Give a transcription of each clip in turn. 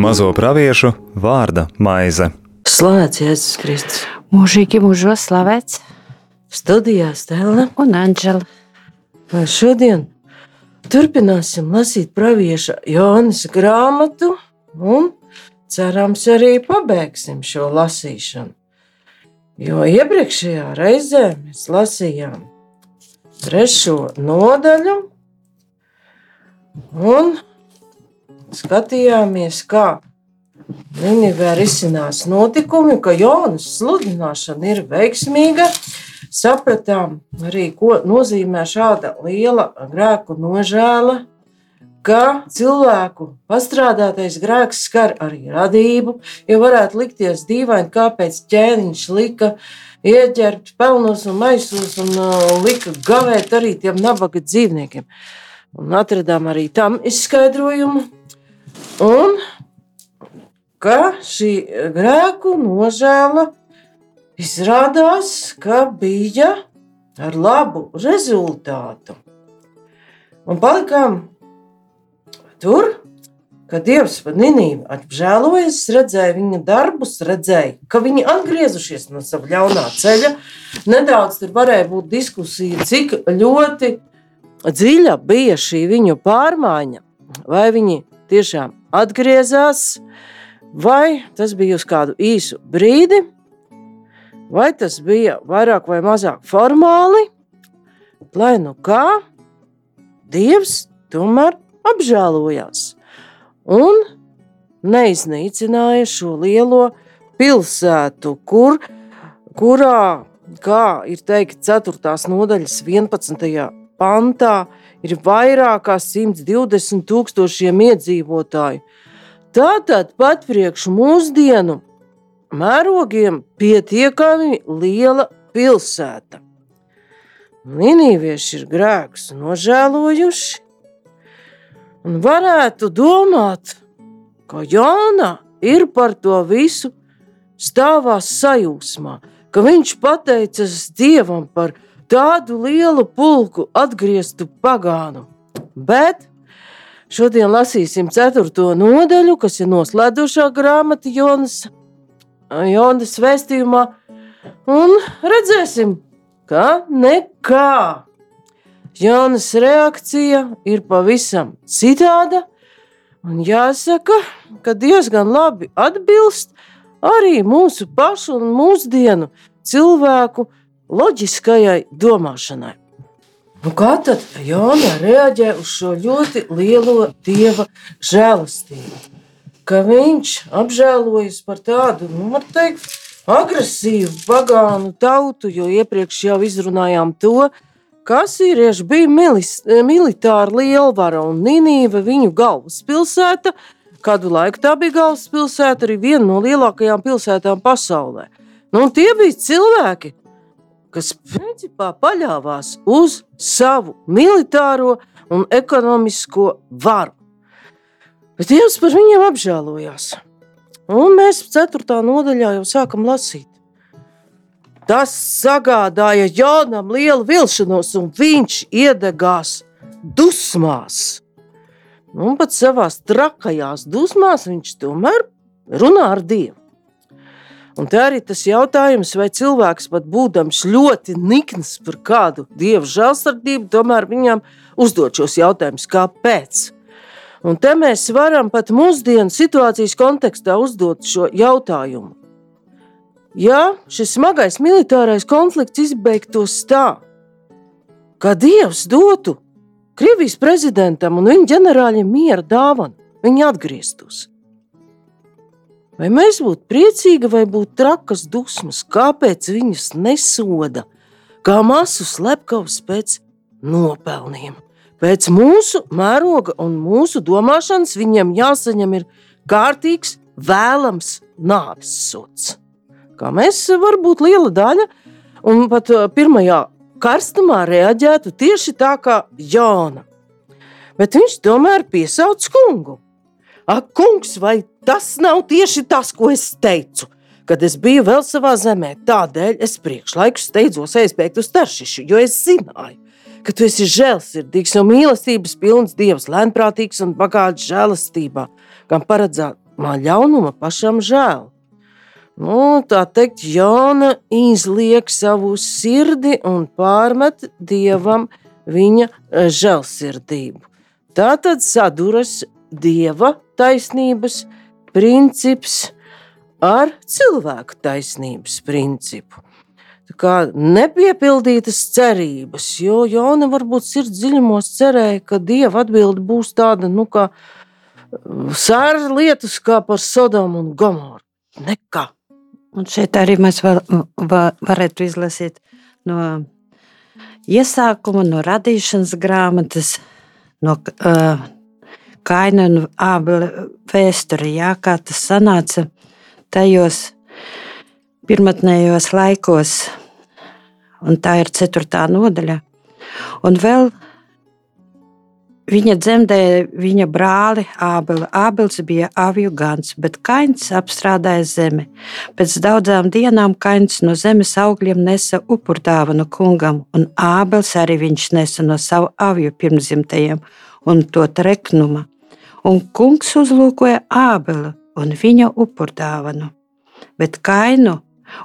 Mazo praviešu vārda maize. Slavēts Jēzus Kristus. Mūžīgi mūžos slavēts Studijā Stela. un Anģela. Vai šodien turpināsim lasīt pravieša Jonas grāmatu un cerams arī pabeigsim šo lasīšanu. Jo iepriekšējā reizē mēs lasījām trešo nodaļu un skatījāmies, kā Ninivē risinās notikumi, ka Jonas sludināšana ir veiksmīga. Sapratām arī, ko nozīmē šāda liela grēku nožēla, ka cilvēku pastrādātais grēks skar arī radību. Jo varētu likties dīvaini, kāpēc ķēniņš lika ieķert pelnos un maisos un uh, lika gavēt arī tiem nabaga dzīvniekiem. Un atradām arī tam izskaidrojumu. Un ka šī grēku nožēla izrādās, ka bija ar labu rezultātu. Un palikām tur, kad Dievs par Nīnību apžēlojas, redzēja viņa darbus, redzēja, ka viņi atgriezušies no sava ļaunā ceļa. Nedaudz tur varēja būt diskusija, cik ļoti dziļa bija šī viņu pārmaiņa. Vai viņi tiešām atgriezās, vai tas bija uz kādu īsu brīdi, vai tas bija vairāk vai mazāk formāli, lai nu kā Dievs tomēr apžēlojās un neiznīcināja šo lielo pilsētu, kur, kurā, kā ir teikts, 4. nodaļas 11. pantā, ir vairāk kā 120 tūkstošiem iedzīvotāju. Tātad pat priekš mūsdienu mērogiem pietiekami liela pilsēta. Ninīvieši ir grēkus nožēlojuši, un varētu domāt, ka Jāna ir par to visu stāvās sajūsmā, ka viņš pateicas Dievam par tādu lielu pulku atgrieztu pagānu. Bet šodien lasīsim ceturto nodaļu, kas ir noslēdzošā grāmata Jonas, Jonas vēstījumā, un redzēsim, ka nekā. Jānis reakcija ir pavisam citāda, un jāsaka, ka diezgan labi atbilst arī mūsu pašu un mūsdienu cilvēku loģiskajai domāšanai. Nu, kā tad Jānis reaģē uz šo ļoti lielo dieva žēlastību? Ka viņš apžēlojas par tādu, nu, var teikt, agresīvu pagānu tautu, jo iepriekš jau izrunājām to, ka asīrieši bija milis, militāra lielvara un Nīnīva viņu galvaspilsēta. Kādu laiku tā bija galvaspilsēta, arī viena no lielākajām pilsētām pasaulē. Nu, tie bija cilvēki, kas principā paļāvās uz savu militāro un ekonomisko varu. Bet Dievs par viņiem apžēlojās. Un mēs 4. nodaļā jau sākam lasīt. Tas sagādāja Jānam lielu vilšanos, un viņš iedegās dusmās. Un pat savā trakajās dusmās viņš tomēr runā ar Dievu. Un tā arī tas jautājums, vai cilvēks pat būdams ļoti nikns par kādu dievu žēlsirdību, tomēr viņam uzdot šos jautājumus, kāpēc. Un te mēs varam pat mūsdienu situācijas kontekstā uzdot šo jautājumu. Ja šis smagais militārais konflikts izbeigtos tā, ka Dievs dotu Krievijas prezidentam un viņa ģenerāļiem miera dāvanu, viņi atgrieztos. Vai mēs būtu priecīgi, vai būtu trakas dusmas, kāpēc viņus nesoda, kā masu slepkavas pēc nopelniem? Pēc mūsu mēroga un mūsu domāšanas viņiem jāsaņem ir kārtīgs, vēlams nāves sots. Kā mēs varbūt liela daļa, un pat pirmajā karstumā reaģētu tieši tā kā Jāna. Bet viņš tomēr piesauc kungu. Ak, kungs, vai tas nav tieši tas, ko es teicu? Kad es biju vēl savā zemē, tādēļ es priekšlaikus steidzos aizbēgt uz Taršišu, jo es zināju, ka tu esi žēlsirdīgs un mīlestības pilns Dievs, lēnprātīgs un bagāts žēlastībā, gan paredzētā ļaunuma pašam žēl. Nu, tā teikt, Jāna izliek savu sirdi un pārmet dievam viņa eh, žēlsirdību. Tā tad saduras dieva taisnības princips ar cilvēku taisnības principu. Tā kā nepiepildītas cerības, jo Jāna varbūt sirds dziļumos cerēja, ka dieva atbilde būs tāda, nu, kā sēra lietus kā par Sodomu un Gomoru. Nekā. Un šeit arī mēs var, var, varētu izlasīt no iesākuma, no radīšanas grāmatas, no uh, Kaina un Ābela vēsture, jā, kā tas sanāca tajos pirmotnējos laikos, un tā ir ceturtā nodaļa. Un vēl Viņa dzemdēja viņa brāli Ābeli. Ābels bija aviju gans, bet Kains apstrādāja zemi. Pēc daudzām dienām Kains no zemes augļiem nesa upurdāvanu kungam, un Ābels arī viņš nesa no savu aviju pirmzimtajiem un to treknuma. Un kungs uzlūkoja Ābeli un viņa upurdāvanu, bet Kainu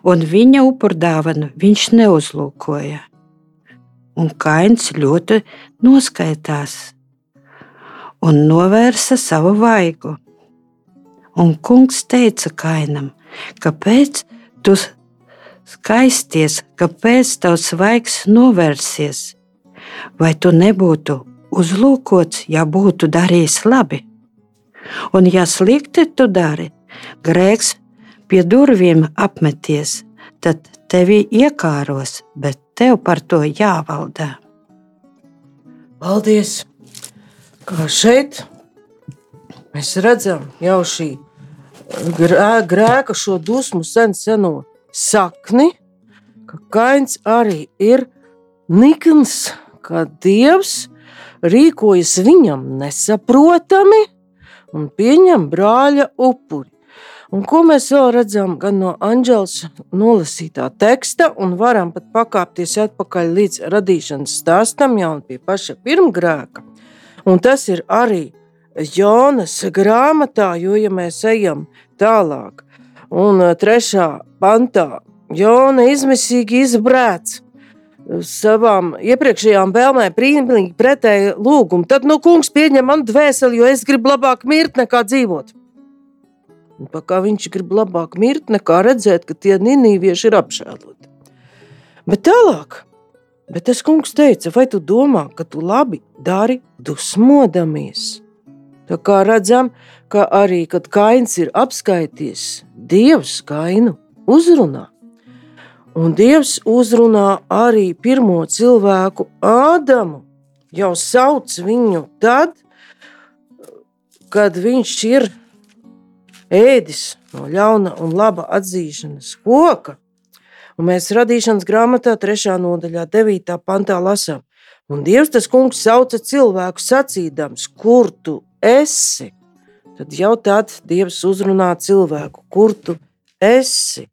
un viņa upurdāvanu viņš neuzlūkoja. Un Kains ļoti noskaitās un novērsa savu vaigu. Un kungs teica Kainam, kāpēc tu skaisties, kāpēc tavs vaigs novērsies? Vai tu nebūtu uzlūkots, ja būtu darījis labi? Un ja slikti tu dari, grēks pie durvīm apmeties, tad tevi iekāros, bet tev par to jāvalda. Paldies! Kā šeit mēs redzam jau šī grē, grēka, šo dusmu sen seno sakni, ka kains arī ir nikns, ka dievs rīkojas viņam nesaprotami un pieņem brāļa upuri. Un ko mēs vēl redzam gan no Anģels nolasītā teksta, un varam pat pakāpties atpakaļ līdz radīšanas stāstam, jau pie paša pirmgrēka. Un tas ir arī Jonas grāmatā, jo, ja mēs ejam tālāk, un trešā pantā, Jona izmisīgi izbrēc savām iepriekšējām vēlmēm, pilnīgi pretēji lūgumu. Tad, nu, kungs pieņem man dvēseli, jo es gribu labāk mirt nekā dzīvot. Un kā viņš grib labāk mirt, nekā redzēt, ka tie ninīvieši ir apžēloti. Bet tālāk Bet tas kungs teica, vai tu domā, ka tu labi dari dusmodamies? Tā kā redzam, ka arī, kad kains ir apskaities, Dievs kainu uzrunā. Un Dievs uzrunā arī pirmo cilvēku Ādamu, jau sauc viņu tad, kad viņš ir ēdis no ļauna un laba atzīšanas koka. Un mēs radīšanas grāmatā, 3. nodaļā, 9. pantā lasām. Un Dievs tas kungs sauca cilvēku sacīdams, kur tu esi? Tad jau tad Dievs uzrunā cilvēku, kur tu esi?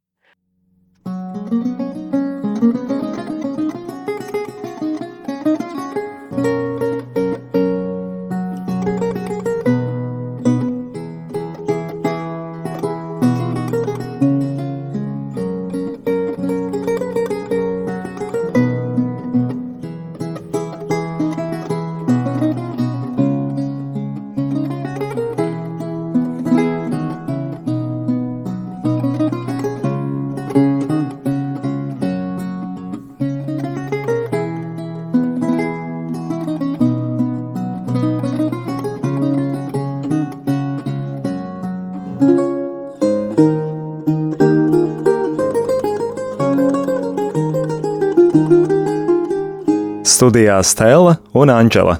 Studijā Stela un Anģela.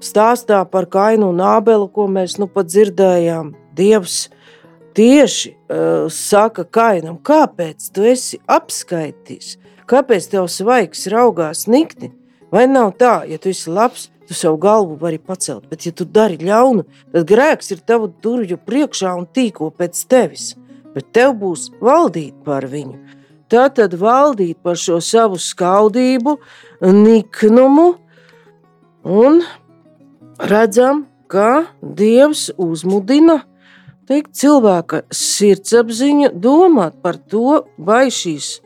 Stāstā par Kainu un Ābelu, ko mēs nu pat dzirdējām, Dievs tieši uh, saka Kainam, kāpēc tu esi apskaitījis, kāpēc tev svaigs raugās nikni? Vai nav tā, ja tu esi labs, tu savu galvu vari pacelt, bet ja tu dari ļaunu, tad grēks ir tavu durvju priekšā un tīko pēc tevis, bet tev būs valdīt par viņu. Tad valdīt par šo savu skaudību, niknumu, un redzam, ka Dievs uzmudina teikt, cilvēka sirdsapziņu domāt par to, vai šīs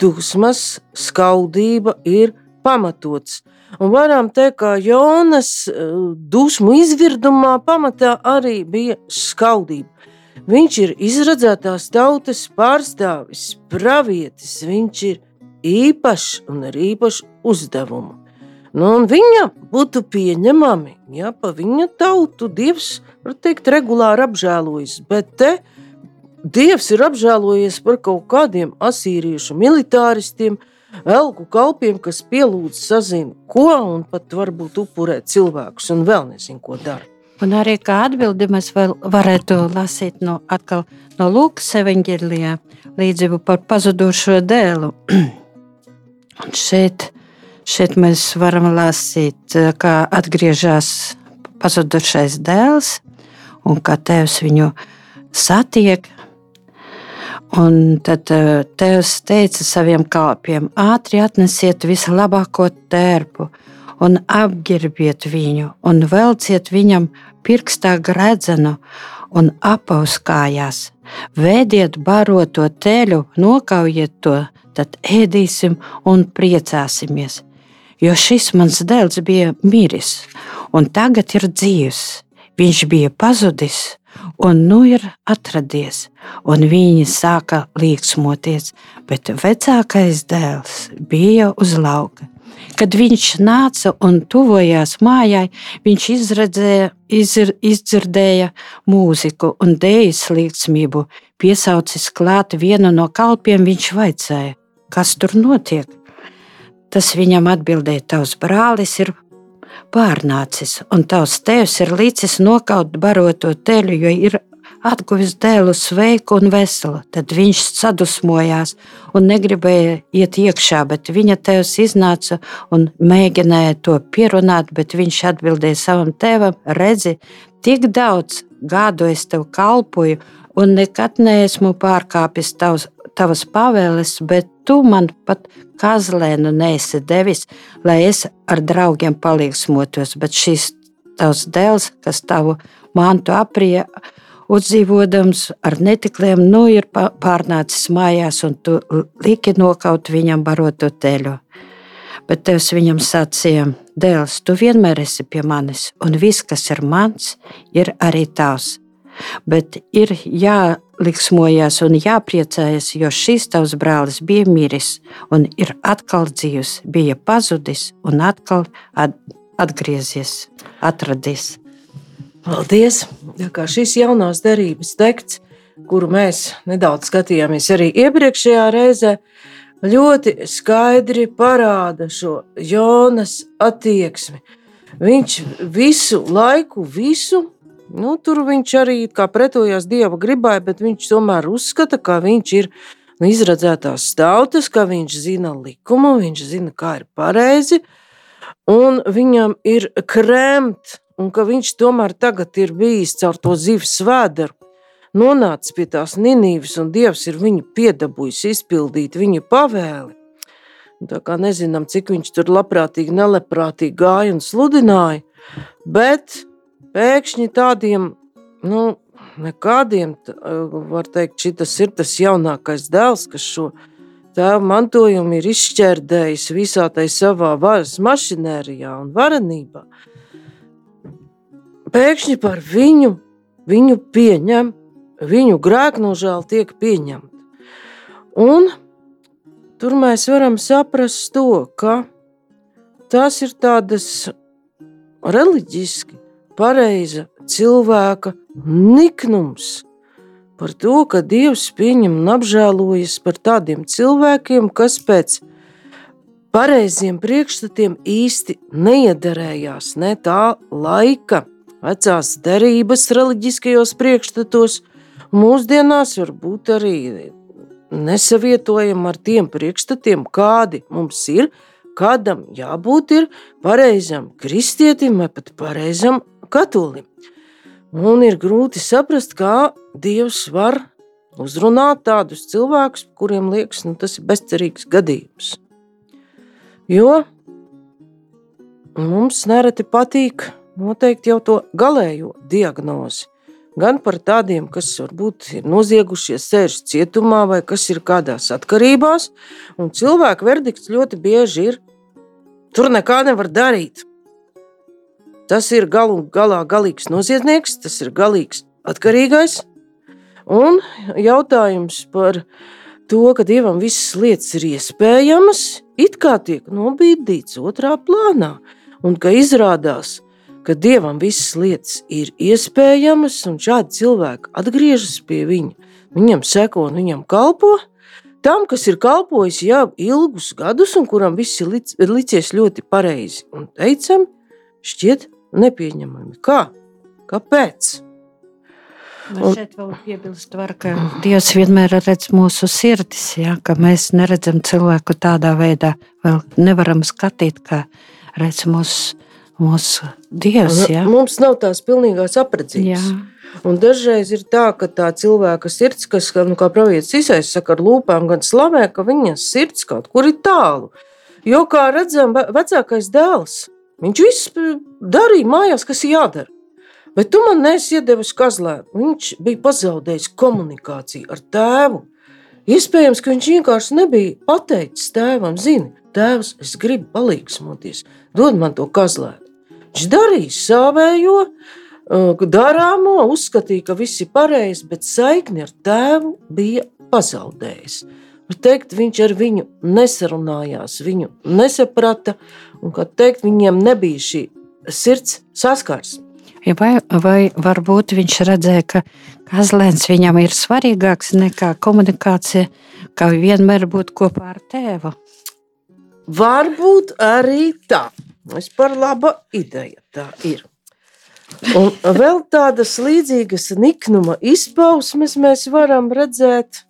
dusmas, skaudība ir pamatots. Un varam teikt, ka Jonas eh, dusmu izvirdumā pamatā arī bija skaudība. Viņš ir izredzētās tautas pārstāvis, pravietis, viņš ir īpašs un ar īpašu uzdevumu. Nu, viņa būtu pieņemami, ja pa viņa tautu Dievs, var teikt, regulāri apžēlojas, bet te Dievs ir apžēlojies par kaut kādiem asīriešu militāristiem, elku kalpiem, kas pielūdz sazina, ko un pat varbūt upurē cilvēkus un vēl nezinu, ko dara. Un arī kā atbildi mēs varētu lasīt no, atkal, no Lūkas evanģēlijā līdzību par pazudušo dēlu. un šeit Šeit mēs varam lasīt, eh, kā atgriežas pazudušais dēls un kā tēvs viņu satiek. Un tad eh, tēvs teica saviem kalpiem: ātri atnesiet vislabāko tērpu un apģērbiet viņu, un velciet viņam pirkstā gredzenu un apaus kājās. Vēdiet baroto teļu, nokaujiet to, tad ēdīsim un priecāsimies jo šis mans dēls bija miris, un tagad ir dzīves. Viņš bija pazudis, un nu ir atradies, un viņi sāka līksmoties, bet vecākais dēls bija uz lauka. Kad viņš nāca un tuvojās mājai, viņš izredzēja, izr, izdzirdēja mūziku un dēļas līdzsmību. Piesaucis klāt vienu no kalpiem, viņš vaicāja, kas tur notiek. Tas viņam atbildēja, tavs brālis ir pārnācis, un tavs tēvs ir licis nokaut baroto teļu, jo ir atguvis dēlu sveiku un veselu. Tad viņš sadusmojās un negribēja iet iekšā, bet viņa tēvs iznāca un mēģināja to pierunāt, bet viņš atbildēja savam tēvam: Redzi, tik daudz gadu es tev kalpoju, un nekad neesmu pārkāpis tavs, tavas pavēles, bet tu man pat kazlēnu nesi devis, lai es ar draugiem palīgsmotos, bet šis tavs dēls, kas tavu mantu aprija, uzdzīvodams ar netikliem, nu ir pārnācis mājās, un tu liki nokaut viņam baroto teļu. Bet tevs viņam sacīja, dēls, tu vienmēr esi pie manis, un viss, kas ir mans, ir arī tavs bet ir jāliksmojas un jāpriecājas, jo šis tavs brālis bija miris un ir atkal dzīvs, bija pazudis un atkal atgriezies, atradies. Paldies! Kā šis jaunās derības teksts, kuru mēs nedaudz skatījāmies arī iepriekšējā reizē, ļoti skaidri parāda šo Jonas attieksmi. Viņš visu laiku, visu Nu, tur viņš arī pretojās dieva gribai, bet viņš tomēr uzskata, ka viņš ir nu, izredzētās tautas, ka viņš zina likumu, viņš zina, kā ir pareizi, un viņam ir kremt, un ka viņš tomēr tagad ir bijis caur to zivs vēderu, nonācis pie tās ninīvas, un dievs ir viņu piedabūjis izpildīt viņa pavēli. Tā kā nezinām, cik viņš tur labprātīgi, nelabprātīgi gāja un sludināja, bet pēkšņi tādiem, nu, nekādiem, var teikt, šis ir tas jaunākais dēls, kas šo tēvu mantojumu ir izšķērdējis visā tai savā varas mašinērijā un varenībā. Pēkšņi par viņu, viņu pieņem, viņu grēknožēl tiek pieņemta. Un tur mēs varam saprast to, ka tas ir tādas reliģiski pareiza cilvēka niknums par to, ka Dievs pieņem un apžēlojas par tādiem cilvēkiem, kas pēc pareiziem priekšstatiem īsti neiederējās ne tā laika, vecās derības reliģiskajos priekšstatos, mūsdienās varbūt arī nesavietojam ar tiem priekšstatiem, kādi mums ir, kādam jābūt ir pareizam kristietim vai pat pareizam katolim. Un ir grūti saprast, kā Dievs var uzrunāt tādus cilvēkus, kuriem liekas, nu, tas ir bezcerīgs gadījums. Jo mums nereti patīk noteikt jau to galējo diagnozi. Gan par tādiem, kas varbūt ir noziegušies, sēž cietumā vai kas ir kādās atkarībās, un cilvēku verdikts ļoti bieži ir: tur nekā nevar darīt. Tas ir galu galā galīgs noziedznieks, tas ir galīgs atkarīgais. Un jautājums par to, ka dievam visas lietas ir iespējamas, it kā tiek nobīdīts otrā plānā, un ka izrādās, ka ka dievam visas lietas ir iespējamas, un šādi cilvēki atgriežas pie viņa. Viņam seko un viņam kalpo. Tam, kas ir kalpojis jau ilgus gadus, un kuram viss ir lic, licies ļoti pareizi un teicami, šķiet nepieņemami. Kā? Kāpēc? Man šeit vēl piebilst, var, ka Dievs vienmēr redz mūsu sirdis, ja, ka mēs neredzam cilvēku tādā veidā, vēl nevaram skatīt, kā redz mūsu mūsu dievs. Ja? Mums nav tās pilnīgās apredzības. Jā. Un dažreiz ir tā, ka tā cilvēka sirds, kas, nu, kā pravietis Isais saka, ar lūpām gan slavē, ka viņa sirds kaut kur ir tālu. Jo, kā redzam, vecākais dēls, viņš viss darīja mājās, kas jādara. Bet tu man nesi iedevis kazlēt. Viņš bija pazaudējis komunikāciju ar tēvu. Iespējams, ka viņš vienkārši nebija pateicis tēvam, zini, tēvs, es gribu palīgsmoties, dod man to kazlēt. Viņš darīja savējo, darāmo, uzskatīja, ka viss ir pareizi, bet saikni ar tēvu bija pazaudējis. Teikt, viņš ar viņu nesarunājās, viņu nesaprata, un teikt, viņiem nebija šī sirds saskarsme. Vai, vai varbūt viņš redzēja, ka kazlēns viņam ir svarīgāks nekā komunikācija, ka vienmēr būt kopā ar tēvu? Varbūt arī tā. Es par laba ideja tā ir. Un vēl tādas līdzīgas niknuma izpausmes mēs varam redzēt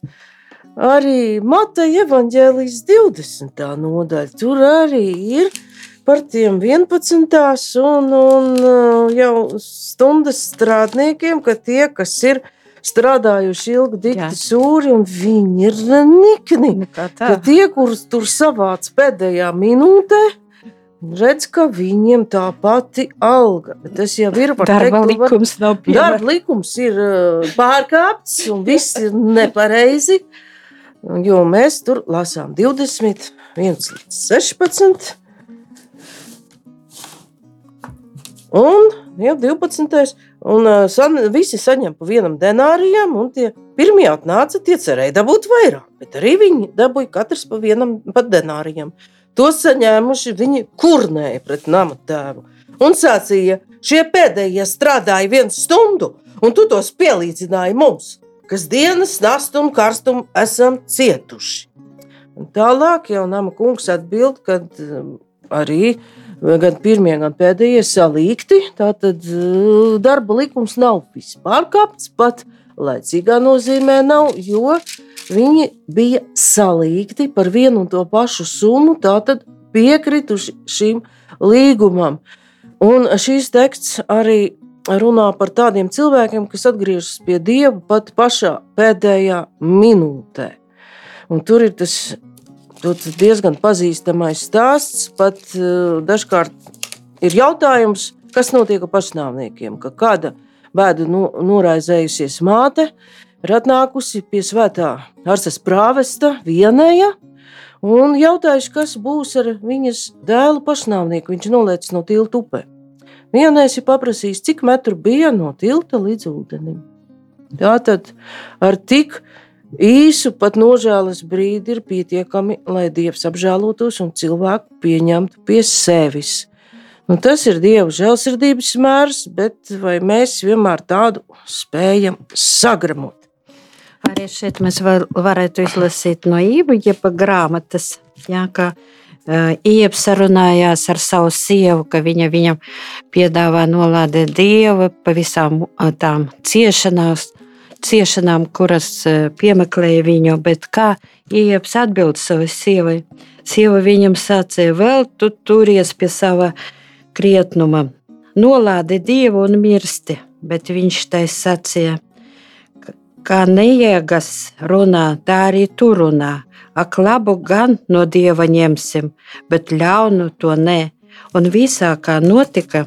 arī Mateja evaņģēlijas 20. nodaļa. Tur arī ir par tiem 11. un, un uh, jau stundas strādniekiem, ka tie, kas ir strādājuši ilgi dikti sūri, un viņi ir nikni. Ka tie, kurus tur savāc pēdējā minūtē, redz, ka viņiem tā pati alga. Tas jau ir par darba teikt, likums. Var, darba likums ir uh, pārkāpts un viss ir nepareizi. Jo mēs tur lasām 20, 1 līdz 16. Un jau 12. Un uh, san, visi saņem pa vienam denārijam, un tie pirmie atnāca, tie cerēja dabūt vairāk. Bet arī viņi dabūja katrs pa vienam pa denārijam. To saņēmuši viņi kurnēja pret nama tēvu un sacīja, šie pēdējie strādāja vienu stundu, un tu tos pielīdzināji mums, kas dienas nastu un karstumu esam cietuši. Un tālāk jau nama kungs atbild, kad um, arī gan pirmie, gan pēdējie salīgti. Tātad uh, darba likums nav vispār kāpts, pat laicīgā nozīmē nav, jo viņi bija salīgti par vienu un to pašu summu, tātad piekrituši šim līgumam. Un šīs teksts arī runā par tādiem cilvēkiem, kas atgriežas pie Dieva pat pašā pēdējā minūtē. Un tur ir tas diezgan pazīstamais stāsts, pat uh, dažkārt ir jautājums, kas notiek ar pašnāvniekiem, ka kāda bēdu no, noraizējusies māte ir atnākusi pie svētā Arsas prāvesta vienēja un jautājuši, kas būs ar viņas dēlu pašnāvnieku. Viņš noliec no tilta upē. Vienais ir paprasījis, cik metru bija no tilta līdz ūdenim. Tātad ar tik īsu, pat nožēlas brīdi ir pietiekami, lai Dievs apžēlotos un cilvēku pieņemtu pie sevis. Un tas ir Dieva žēlsirdības mērs, bet vai mēs vienmēr tādu spējam sagramot? Arī šeit mēs var, varētu izlasīt no īņķa grāmatas. Jā, ka, uh, Ieps sarunājās ar savu sievu, ka viņa viņam piedāvā nolādēt dievu pa visām tām ciešanām, ciešanām, kuras uh, piemeklēja viņu. Bet kā Ieps atbild savai sievai? Sieva viņam sacīja, vēl tu turies pie sava krietnuma, nolādi dievu un mirsti. Bet viņš tai sacīja, Kā neiegas runā, tā arī tu runā. Ak, labu gan no dieva ņemsim, bet ļaunu to nē. Un visā, kā notika,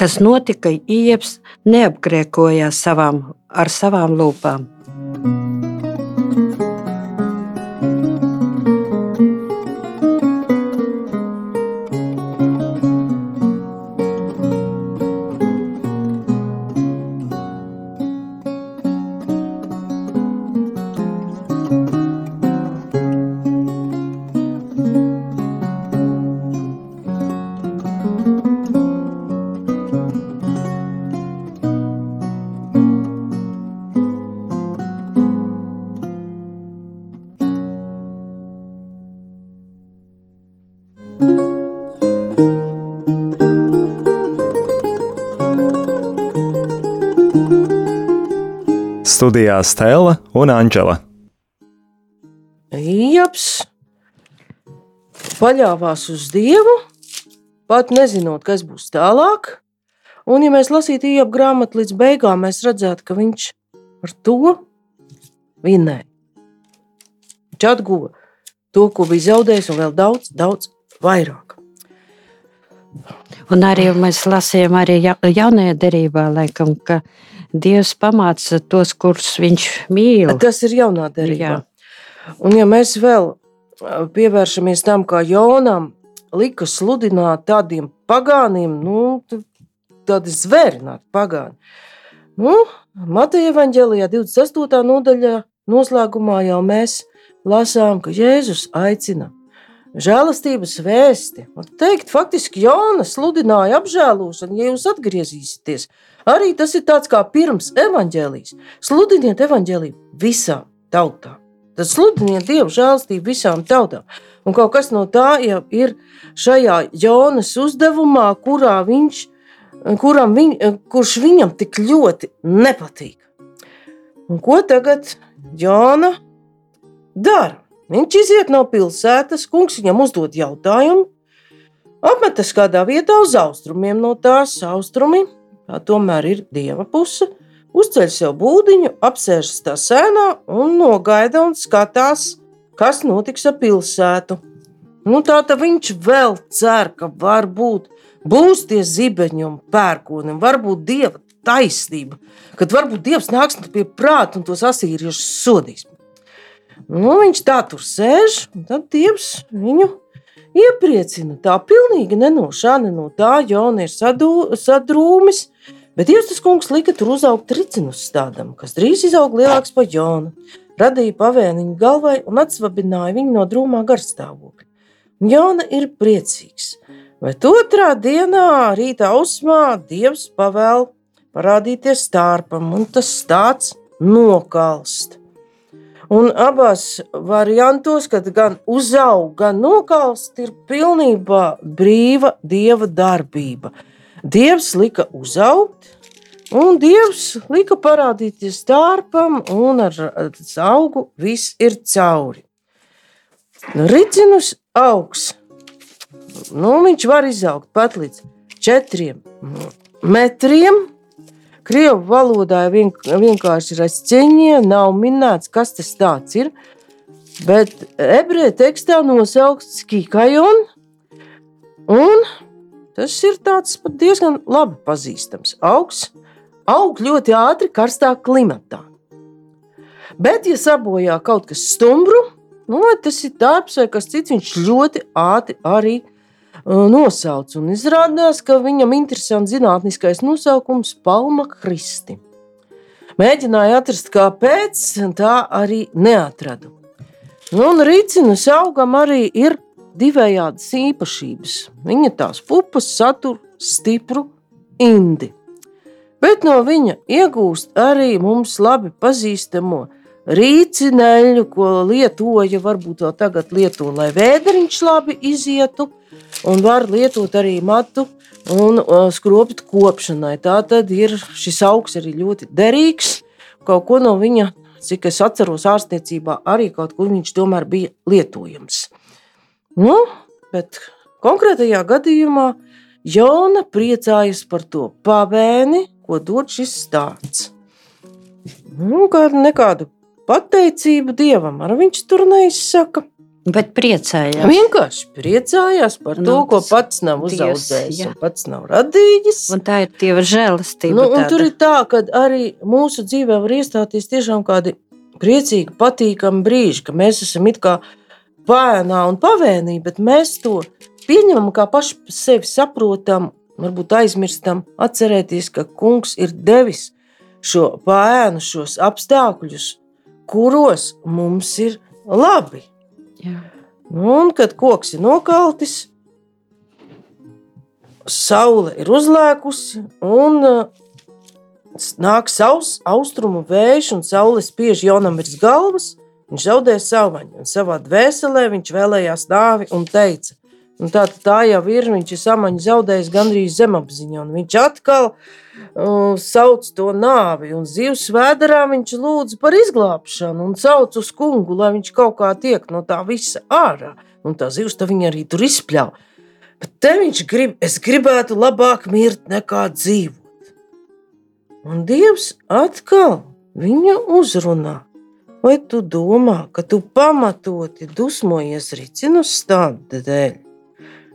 kas notika, Ieps neapgrēkojās savām, ar savām lūpām. Studijā Stela un Anģela. Ieps paļāvās uz Dievu, pat nezinot, kas būs tālāk. Un, ja mēs lasītu iepu grāmatu līdz beigām, mēs redzētu, ka viņš ar to vinēja. Viņš atguva to, ko bija zaudējis, un vēl daudz, daudz vairāk. Un arī mēs lasījām, arī jaunajā derībā, laikam, ka Dievs pamāca tos, kurus viņš mīl. Tas ir jaunā derībā. Jā. Un ja mēs vēl pievēršamies tam, kā Jonam lika sludināt tādiem pagāniem, nu, tādi zvērināti pagāni. Nu, Mateja evaņģēlijā 28. nodaļā noslēgumā jau mēs lasām, ka Jēzus aicina žēlastības vēsti. Un teikt, faktiski Jonas sludināja apžēlošanu, ja jūs atgriezīsieties. Arī tas ir tāds kā pirms evaņģēlijas. Sludiniet evaņģēliju visām tautām. Tad sludiniet Dievu žēlstību visām tautām. Un kaut kas no tā jau ir šajā Jonas uzdevumā, kurā viņš, kuram viņ, kurš viņam tik ļoti nepatīk. Un ko tagad Jona dara? Viņš iziet no pilsētas, kungs viņam uzdod jautājumu, apmetas kādā vietā uz austrumiem no tās austrumi. Tā tomēr ir dieva puse. Uzceļ sev būdiņu, apsēžas tā sēnā un nogaida un skatās, kas notiks ar pilsētu. Nu, tā tad viņš vēl cer, ka varbūt būs tie zibeņi un pērkoni, varbūt dieva taisnība, kad varbūt dievs nāks pie prāta un tos asīriešus sodīs. Nu, viņš tā tur sēž, un tad Dievs viņu iepriecina. Tā pilnīgi ne no tā, Jona ir sadū, sadrūmis. Bet Dievs kungs lika tur uzaugt ricinus stādam, kas drīz izaug lielāks par Jonu. Radīja pavēniņu galvai un atsvabināja viņu no drūmā garstāvokļa. Jona ir priecīgs. Bet otrā dienā, rītā ausmā, Dievs pavēl parādīties stārpam, un tas stāsts nokalst. Un abās variantos, kad gan uzaug, gan nokalst, ir pilnībā brīva dieva darbība. Dievs lika uzaugt, un Dievs lika parādīties dārpam, un ar augu viss ir cauri. Ricinus augs. Nu, viņš var izaugt pat līdz četriem metriem, Krievu valodā vienkārši ir aizceņie, nav minēts, kas tas ir. Bet ebreju tekstā nosaukts Kikajon, un tas ir tāds diezgan labi pazīstams augs. Aug ļoti ātri karstā klimatā. Bet, ja sabojā kaut kas stumbru, nu, tas ir darbs vai kas cits, viņš ļoti ātri arī nosauc. Un izrādās, ka viņam interesants zinātniskais nosaukums Palma Kristi. Mēģināju atrast, kāpēc, tā arī neatradu. Nu, un rīcinus augam arī ir divējādas īpašības. Viņa tās pupas satur stipru indi. Bet no viņa iegūst arī mums labi pazīstamo rīcineļu, ko lietoja, varbūt vēl tagad lieto, lai vēderiņš labi izietu, un var lietot arī matu un skroptu kopšanai. Tā tad ir šis augs arī ļoti derīgs. Kaut ko no viņa, cik es atceros, ārstniecībā arī kaut kur viņš tomēr bija lietojams. Nu, bet konkrētajā gadījumā Jona priecājas par to pavēni, ko dod šis stāsts. Nu, kādu nekādu pateicību dievam, ar viņš tur neizsaka. Bet priecājās. Vienkārši priecājās par to, Nu, ko tas pats nav uzaudzējis un pats nav radījis. Un tā ir Dieva žēlastība. Nu, tur ir tā, ka arī mūsu dzīvē var iestāties tiešām kādi priecīgi, patīkami brīži, ka mēs esam it kā pēnā un pavēnī, bet mēs to pieņemam kā paši sevi saprotam, varbūt aizmirstam, atcerēties, ka kungs ir devis šo pēnu, šos apstākļus, kuros mums ir labi. Jā. Nu, Un kad koks ir nokaltis, saule ir uzlēkusi un uh, nāk savs austrumu vējš, un saule spiež Jonam virs galvas. Viņš zaudēja savaņu, un savā dvēselē viņš vēlējās nāvi un teica, un tā, tā jau ir, viņš ir samaņu zaudējis gandrīz zemapziņā, un viņš atkal uh, sauc to nāvi, un zivs vēderā viņš lūdz par izglābšanu, un sauc uz kungu, lai viņš kaut kā tiek no tā visa ārā, un tā zivs tā viņa arī tur izpļauj. Bet te viņš grib, es gribētu labāk mirt nekā dzīvot. Un Dievs atkal viņu uzrunā. Vai tu domā, ka tu pamatoti dusmojies ricinu stādu dēļ?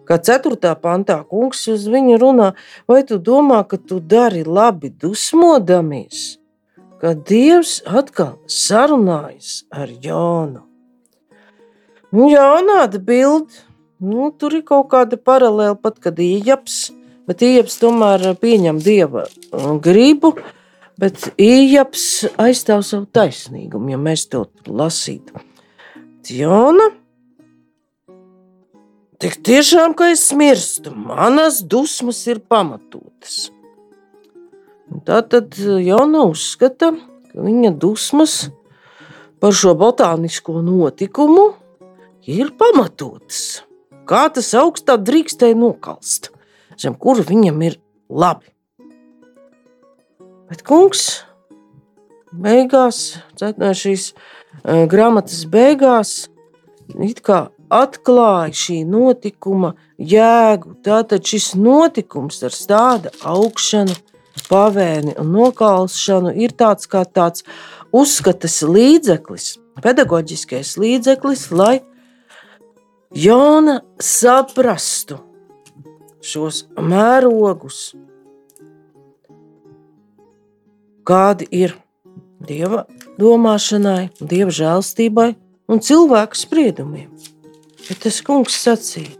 Kā 4. pantā kungs uz viņu runā, vai tu domā, ka tu dari labi dusmodamies? Ka Dievs atkal sarunājas ar Jonu. Nu, Jā, atbild, nu, tur ir kaut kāda paralēla pat, kad iejaps, bet iejaps tomēr pieņem dieva uh, gribu, bet iejaps aizstāv savu taisnīgumu, ja mēs to lasītu. Jona, tik tiešām, ka es mirstu, manas dusmas ir pamatotas. Tā tad Jona uzskata, ka viņa dusmas par šo botānisko notikumu ir pamatotas. Kā tas augstā drīkstēja nokalst, zem kura viņam ir labi. Bet kungs beigās, cet- šīs eh, grāmatas beigās, it kā atklāja šī notikuma jēgu. Tātad šis notikums ar stāda augšanu, pavēni un nokalšanu ir tāds kā tāds uzskatas līdzeklis, pedagoģiskais līdzeklis, lai Jona saprastu šos mērogus, kādi ir dieva domāšanai, dieva žēlstībai un cilvēku spriedumiem. Bet tas kungs sacīja,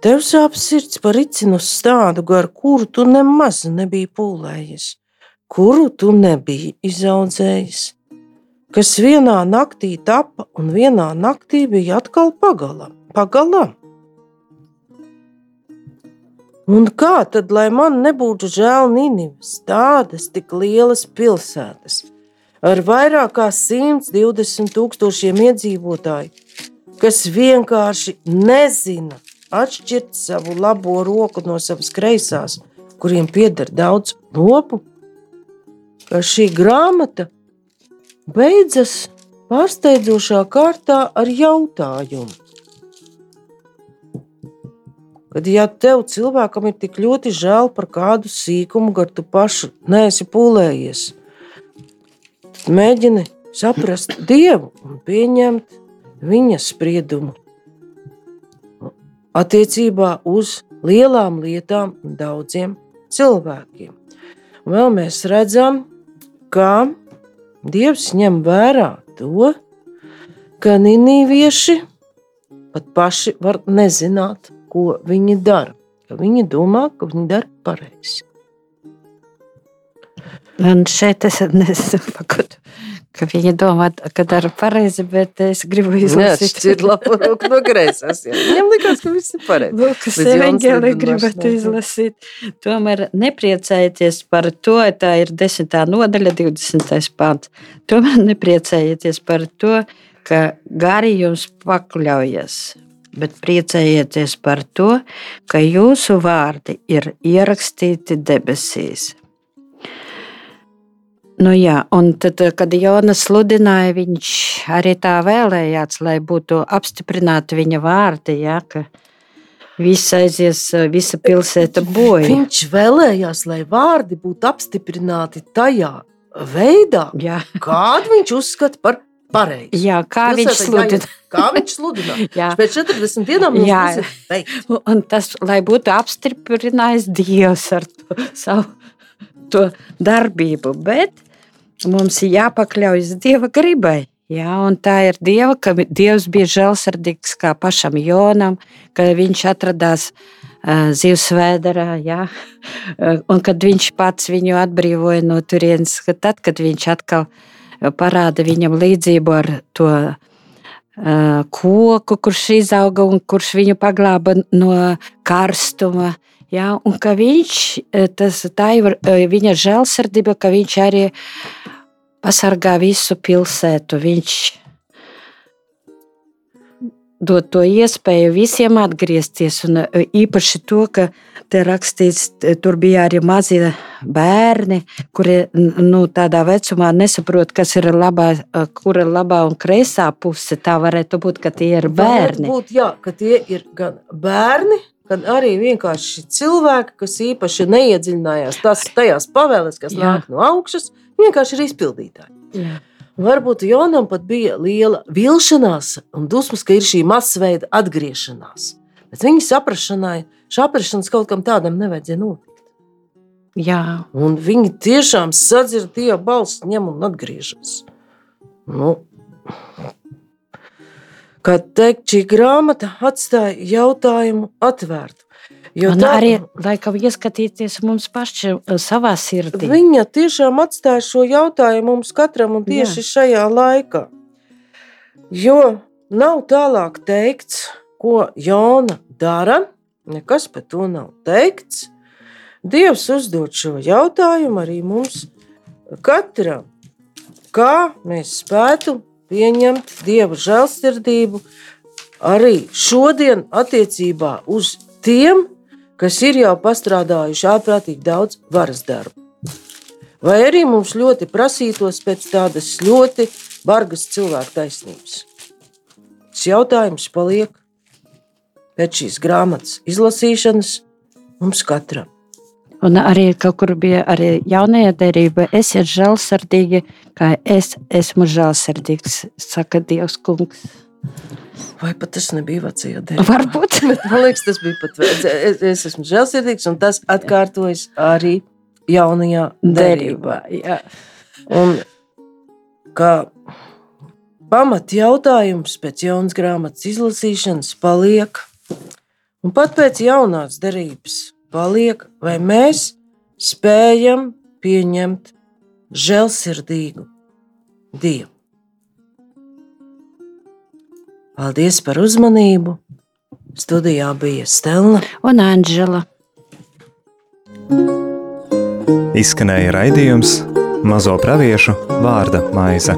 tev sāp sirds par ricinu stādu, gar kuru tu nemaz nebija pūlējies, kuru tu nebija izaudzējis, kas vienā naktī tapa un vienā naktī bija atkal pagalam. pagalam. Un kā tad, lai man nebūtu žēl Nīnivas, tādas tik lielas pilsētas, ar vairāk kā 120 tūkstošiem iedzīvotāju, kas vienkārši nezina atšķirt savu labo roku no savas kreisās, kuriem pieder daudz lopu, ka šī grāmata beidzas pārsteidzošā kārtā ar jautājumu. Kad ja tev cilvēkam ir tik ļoti žēl par kādu sīkumu, gar tu pašu neesi pūlējies, tad mēģini saprast Dievu un pieņemt viņa spriedumu attiecībā uz lielām lietām un daudziem cilvēkiem. Un vēl mēs redzam, ka Dievs ņem vērā to, ka ninīvieši pat paši var nezināt, ko viņi dara. Viņi domā, ka viņi dara pareizi. Un šeit es nesaprotu, ka viņi domā, ka dara pareizi, bet es gribu izlasīt. ir labi roku no greizās. Viņam likās, ka viss ir pareizi. Lūkas Lidmašs gribētu izlasīt. Tomēr nepriecājieties par to, tā ir 10. nodaļa, 20. pāns. Tomēr nepriecājieties par to, ka gari jums pakļaujas. Bet priecājieties par to, ka jūsu vārdi ir ierakstīti debesīs. Nu jā, un tad, kad Jonas sludināja, viņš arī tā vēlējās, lai būtu apstiprināti viņa vārdi, ja, ka viss aizies, visa pilsēta bojā. Viņš vēlējās, lai vārdi būtu apstiprināti tajā veidā, Jā, kādu viņš uzskata par pareizi. jā kā viņš Pilsētā sludina. Kā viņš sludina? Jā. Pēc 40 dienām Jā. viss ir. Un tas, lai būtu apstiprinājis Dievs ar to savu to darbību, bet mums ir jāpakļaujas Dieva gribai. Jā, un tā ir Dieva, ka Dievs bija žēlsirdīgs kā pašam Jonam, ka viņš atradās uh, zivsvēdarā, jā, Uh, un kad viņš pats viņu atbrīvoja no turienes, ka tad, kad viņš atkal uh, parāda viņam līdzību ar to uh, koku, kurš izauga un kurš viņu paglāba no karstuma. Ja, un ka viņš, eh, tas, tā ir eh, viņa žēlsirdība, ka viņš arī pasargā visu pilsētu. Viņš dod to iespēju visiem atgriezties. Un eh, īpaši to, ka te rakstīts, tur bija arī mazie bērni, kuri nu, tādā vecumā nesaprot, kas ir labā, kur ir labā un kreisā puse. Tā varētu būt, ka tie ir Varētu bērni. Būt, jā, ka tie ir gan bērni, gan arī vienkārši cilvēki, kas īpaši neiedziļinājās tas, tajās pavēles, kas Jā. nāk no augšas, vienkārši ir izpildītāji. Jā. Varbūt Jonam pat bija liela vilšanās un dusmas, ka ir šī masveida atgriešanās. Bet viņa saprašanai, saprašanas kaut kam tādam nevajadzēja notikt. Jā, Un viņi tiešām sadzird Dieva balsi, ņem un atgriežas. Nu, kā teikt, šī grāmata atstāja jautājumu atvērtu. Jo un tā- arī laikam ieskatīties mums pašiem eh, savā sirdī. Viņa tiešām atstāja šo jautājumu mums katram un tieši Jā. šajā laikā. Jo nav tālāk teikts, ko Jona dara, nekas par to nav teikts. Dievs uzdod šo jautājumu arī mums katram. Kā mēs spētu pieņemt Dieva žēlsirdību arī šodien attiecībā uz tiem, kas ir jau pastrādājuši ārprātīgi daudz varas darbu. Vai arī mums ļoti prasītos pēc tādas ļoti bargas cilvēku taisnības? Šis jautājums paliek pēc šīs grāmatas izlasīšanas mums katram. Un arī kaut kur bija arī jaunajā derībā, esiet žēlsirdīgi, kā es esmu žēlsirdīgs, saka Dievs kungs. Vai pat tas nebija vecajā dēļā? Varbūt. Bet man liekas, tas bija pat vecajā. Es, es esmu žēlsirdīgs, un tas atkārtojas arī jaunajā derībā. Derībā. Un kā pamat jautājums pēc jaunas grāmatas izlasīšanas paliek, un pat pēc jaunās derības paliek, vai mēs spējam pieņemt žēlsirdīgu Dievu. Paldies par uzmanību! Studijā bija Stela. Un Anģela. Izskanēja raidījums Mazo praviešu vārda maize.